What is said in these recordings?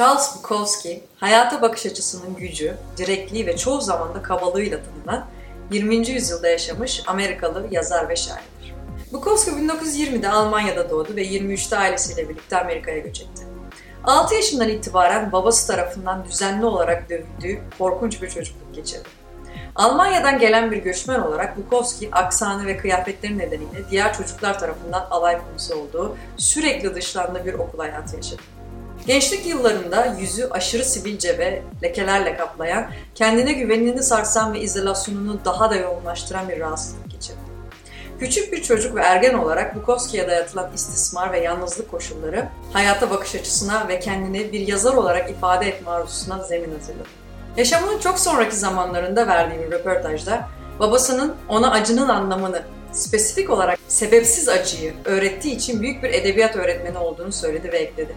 Charles Bukowski, hayata bakış açısının gücü, direkliği ve çoğu zaman da kabalığıyla tanınan 20. yüzyılda yaşamış Amerikalı yazar ve şairdir. Bukowski 1920'de Almanya'da doğdu ve 23'te ailesiyle birlikte Amerika'ya göç etti. 6 yaşından itibaren babası tarafından düzenli olarak dövüldüğü korkunç bir çocukluk geçirdi. Almanya'dan gelen bir göçmen olarak Bukowski aksanı ve kıyafetleri nedeniyle diğer çocuklar tarafından alay konusu olduğu sürekli dışlandığı bir okul hayatı yaşadı. Gençlik yıllarında yüzü aşırı sivilce ve lekelerle kaplayan, kendine güvenini sarsan ve izolasyonunu daha da yoğunlaştıran bir rahatsızlık geçirdi. Küçük bir çocuk ve ergen olarak Bukowski'ye dayatılan istismar ve yalnızlık koşulları, hayata bakış açısına ve kendini bir yazar olarak ifade etme arzusuna zemin hazırladı. Yaşamının çok sonraki zamanlarında verdiği bir röportajda babasının ona acının anlamını, spesifik olarak sebepsiz acıyı öğrettiği için büyük bir edebiyat öğretmeni olduğunu söyledi ve ekledi.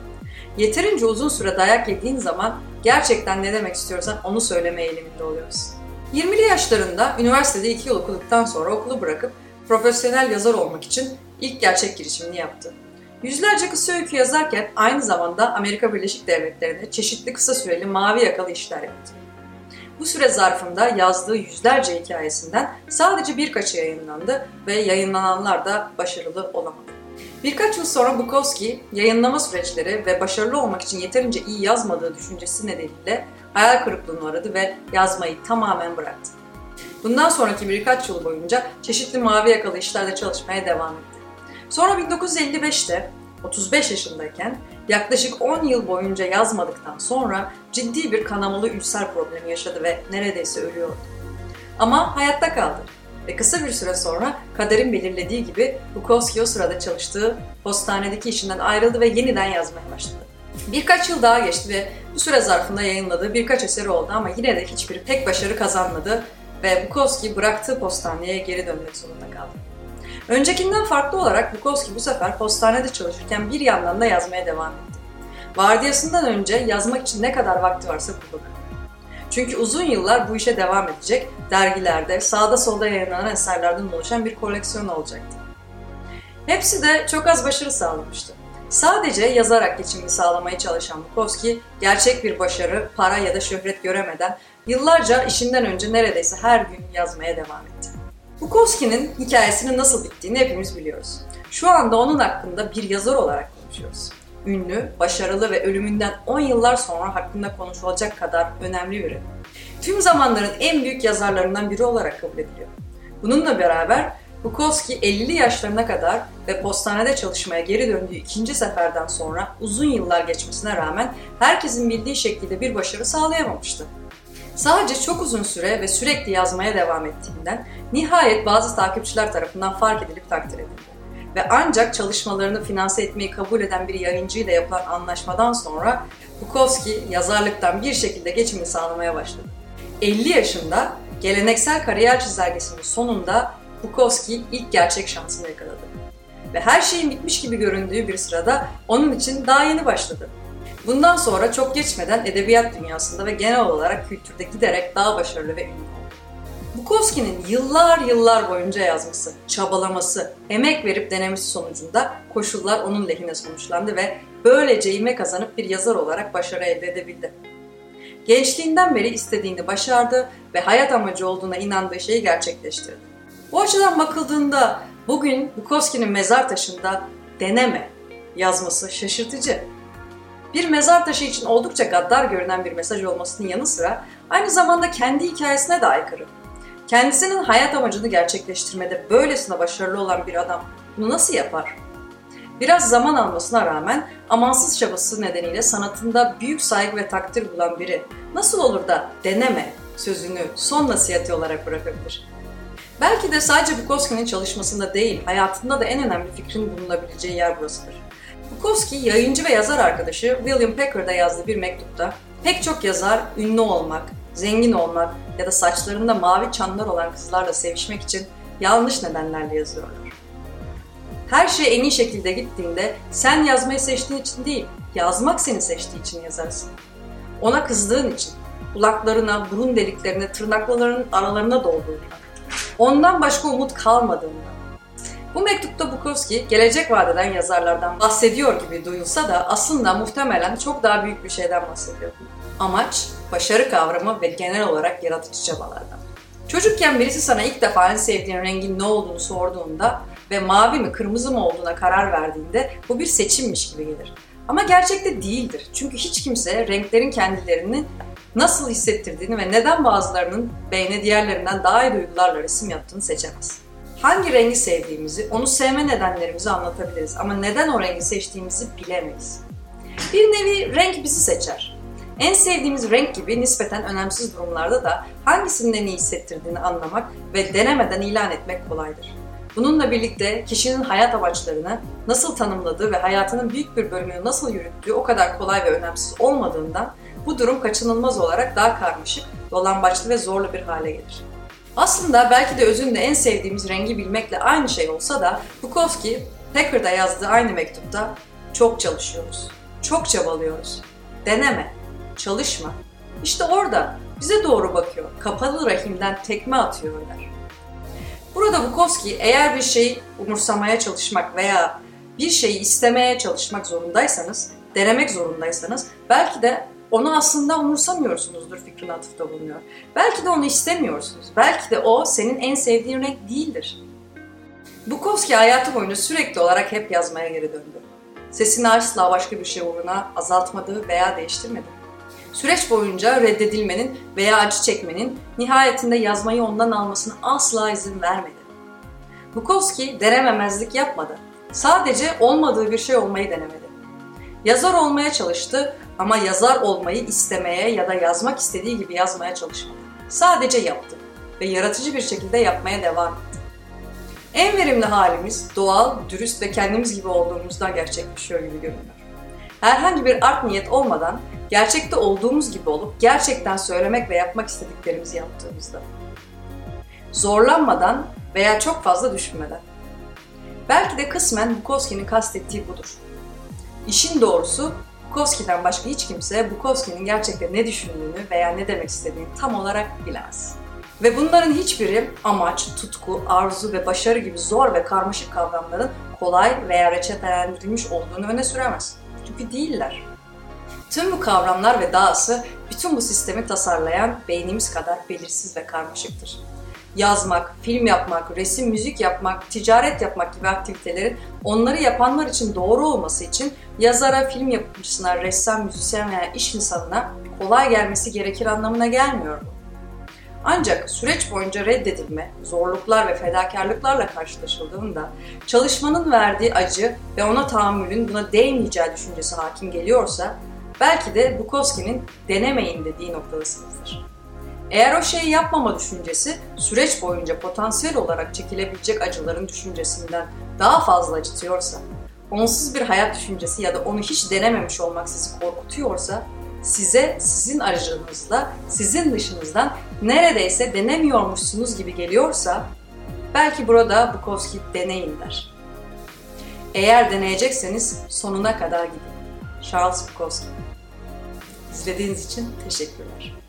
Yeterince uzun süre dayak yediğin zaman gerçekten ne demek istiyorsan onu söyleme eğiliminde oluyorsun. 20'li yaşlarında üniversitede 2 yıl okuduktan sonra okulu bırakıp profesyonel yazar olmak için ilk gerçek girişimini yaptı. Yüzlerce kısa öykü yazarken aynı zamanda Amerika Birleşik Devletleri'nde çeşitli kısa süreli mavi yakalı işler yaptı. Bu süre zarfında yazdığı yüzlerce hikayesinden sadece birkaçı yayınlandı ve yayınlananlar da başarılı olamadı. Birkaç yıl sonra Bukowski, yayınlama süreçleri ve başarılı olmak için yeterince iyi yazmadığı düşüncesi nedeniyle hayal kırıklığına uğradı ve yazmayı tamamen bıraktı. Bundan sonraki birkaç yıl boyunca çeşitli mavi yakalı işlerde çalışmaya devam etti. Sonra 1955'te 35 yaşındayken yaklaşık 10 yıl boyunca yazmadıktan sonra ciddi bir kanamalı ülser problemi yaşadı ve neredeyse ölüyordu. Ama hayatta kaldı ve kısa bir süre sonra kaderin belirlediği gibi Bukowski o sırada çalıştığı postanedeki işinden ayrıldı ve yeniden yazmaya başladı. Birkaç yıl daha geçti ve bu süre zarfında yayınladığı birkaç eseri oldu ama yine de hiçbiri pek başarı kazanmadı ve Bukowski bıraktığı postaneye geri dönmek zorunda kaldı. Öncekinden farklı olarak Bukowski bu sefer postanede çalışırken bir yandan da yazmaya devam etti. Vardiyasından önce yazmak için ne kadar vakti varsa kullanır. Çünkü uzun yıllar bu işe devam edecek, dergilerde, sağda solda yayınlanan eserlerden oluşan bir koleksiyon olacaktı. Hepsi de çok az başarı sağlamıştı. Sadece yazarak geçimini sağlamaya çalışan Bukowski, gerçek bir başarı, para ya da şöhret göremeden yıllarca işinden önce neredeyse her gün yazmaya devam etti. Bukowski'nin hikayesinin nasıl bittiğini hepimiz biliyoruz. Şu anda onun hakkında bir yazar olarak konuşuyoruz. Ünlü, başarılı ve ölümünden 10 yıllar sonra hakkında konuşulacak kadar önemli biri. Tüm zamanların en büyük yazarlarından biri olarak kabul ediliyor. Bununla beraber Bukowski 50'li yaşlarına kadar ve postanede çalışmaya geri döndüğü ikinci seferden sonra uzun yıllar geçmesine rağmen herkesin bildiği şekilde bir başarı sağlayamamıştı. Sadece çok uzun süre ve sürekli yazmaya devam ettiğinden nihayet bazı takipçiler tarafından fark edilip takdir edildi. Ve ancak çalışmalarını finanse etmeyi kabul eden bir yayıncıyla yapılan anlaşmadan sonra Bukowski yazarlıktan bir şekilde geçimini sağlamaya başladı. 50 yaşında geleneksel kariyer çizelgesinin sonunda Bukowski ilk gerçek şansını yakaladı. Ve her şeyin bitmiş gibi göründüğü bir sırada onun için daha yeni başladı. Bundan sonra çok geçmeden edebiyat dünyasında ve genel olarak kültürde giderek daha başarılı ve ünlü oldu. Bukowski'nin yıllar yıllar boyunca yazması, çabalaması, emek verip denemesi sonucunda koşullar onun lehine sonuçlandı ve böylece ivme kazanıp bir yazar olarak başarı elde edebildi. Gençliğinden beri istediğini başardı ve hayat amacı olduğuna inandığı şeyi gerçekleştirdi. Bu açıdan bakıldığında bugün Bukowski'nin mezar taşında deneme yazması şaşırtıcı. Bir mezar taşı için oldukça gaddar görünen bir mesaj olmasının yanı sıra aynı zamanda kendi hikayesine de aykırı. Kendisinin hayat amacını gerçekleştirmede böylesine başarılı olan bir adam bunu nasıl yapar? Biraz zaman almasına rağmen amansız çabası nedeniyle sanatında büyük saygı ve takdir bulan biri nasıl olur da deneme sözünü son nasihati olarak bırakabilir? Belki de sadece Bukowski'nin çalışmasında değil, hayatında da en önemli fikrin bulunabileceği yer burasıdır. Bukowski, yayıncı ve yazar arkadaşı William Packard'a yazdığı bir mektupta pek çok yazar ünlü olmak, zengin olmak ya da saçlarında mavi çanlar olan kızlarla sevişmek için yanlış nedenlerle yazıyorlar. Her şey en iyi şekilde gittiğinde sen yazmayı seçtiğin için değil, yazmak seni seçtiği için yazarsın. Ona kızdığın için, kulaklarına, burun deliklerine, tırnaklarının aralarına dolduğunda, ondan başka umut kalmadığında, Bu mektupta Bukowski gelecek vadeden yazarlardan bahsediyor gibi duyulsa da aslında muhtemelen çok daha büyük bir şeyden bahsediyor. Amaç, başarı kavramı ve genel olarak yaratıcı çabalardan. Çocukken birisi sana ilk defa en sevdiğin rengin ne olduğunu sorduğunda ve mavi mi kırmızı mı olduğuna karar verdiğinde bu bir seçimmiş gibi gelir. Ama gerçekte değildir. Çünkü hiç kimse renklerin kendilerini nasıl hissettirdiğini ve neden bazılarının beyne diğerlerinden daha iyi duygularla resim yaptığını seçemez. Hangi rengi sevdiğimizi, onu sevme nedenlerimizi anlatabiliriz ama neden o rengi seçtiğimizi bilemeyiz. Bir nevi renk bizi seçer. En sevdiğimiz renk gibi nispeten önemsiz durumlarda da hangisinin en iyi hissettirdiğini anlamak ve denemeden ilan etmek kolaydır. Bununla birlikte kişinin hayat amaçlarını nasıl tanımladığı ve hayatının büyük bir bölümünü nasıl yürüttüğü o kadar kolay ve önemsiz olmadığından bu durum kaçınılmaz olarak daha karmaşık, dolambaçlı ve zorlu bir hale gelir. Aslında belki de özünde en sevdiğimiz rengi bilmekle aynı şey olsa da Bukowski Packer'da yazdığı aynı mektupta çok çalışıyoruz, çok çabalıyoruz, deneme, çalışma. İşte orada bize doğru bakıyor, kapalı rahimden tekme atıyor der. Burada Bukowski eğer bir şeyi umursamaya çalışmak veya bir şeyi istemeye çalışmak zorundaysanız, denemek zorundaysanız belki de onu aslında umursamıyorsunuzdur fikrini atıfta bulunuyor. Belki de onu istemiyorsunuz. Belki de o senin en sevdiğin renk değildir. Bukowski hayatı boyunca sürekli olarak hep yazmaya geri döndü. Sesini asla başka bir şey uğruna azaltmadı veya değiştirmedi. Süreç boyunca reddedilmenin veya acı çekmenin nihayetinde yazmayı ondan almasına asla izin vermedi. Bukowski denememezlik yapmadı. Sadece olmadığı bir şey olmayı denemedi. Yazar olmaya çalıştı ama yazar olmayı istemeye ya da yazmak istediği gibi yazmaya çalışmadı. Sadece yaptı ve yaratıcı bir şekilde yapmaya devam etti. En verimli halimiz doğal, dürüst ve kendimiz gibi olduğumuzda gerçekleşiyor gibi görünüyor. Herhangi bir art niyet olmadan gerçekte olduğumuz gibi olup gerçekten söylemek ve yapmak istediklerimizi yaptığımızda. Zorlanmadan veya çok fazla düşünmeden. Belki de kısmen Bukowski'nin kastettiği budur. İşin doğrusu Bukowski'den başka hiç kimse Bukowski'nin gerçekten ne düşündüğünü veya ne demek istediğini tam olarak bilemez. Ve bunların hiçbiri amaç, tutku, arzu ve başarı gibi zor ve karmaşık kavramların kolay veya reçetelendirilmiş olduğunu öne süremez. Çünkü değiller. Tüm bu kavramlar ve dahası bütün bu sistemi tasarlayan beynimiz kadar belirsiz ve karmaşıktır. Yazmak, film yapmak, resim, müzik yapmak, ticaret yapmak gibi aktivitelerin onları yapanlar için doğru olması için yazara, film yapımcısına, ressam, müzisyen veya iş insanına kolay gelmesi gerekir anlamına gelmiyor bu. Ancak süreç boyunca reddedilme, zorluklar ve fedakarlıklarla karşılaşıldığında çalışmanın verdiği acı ve ona tahammülün buna değmeyeceği düşüncesi hakim geliyorsa belki de Bukowski'nin denemeyin dediği noktadasınızdır. Eğer o şeyi yapmama düşüncesi süreç boyunca potansiyel olarak çekilebilecek acıların düşüncesinden daha fazla acıtıyorsa, onsuz bir hayat düşüncesi ya da onu hiç denememiş olmak sizi korkutuyorsa, size sizin aracınızla, sizin dışınızdan neredeyse denemiyormuşsunuz gibi geliyorsa, belki burada Bukowski deneyin der. Eğer deneyecekseniz sonuna kadar gidin. Charles Bukowski. İzlediğiniz için teşekkürler.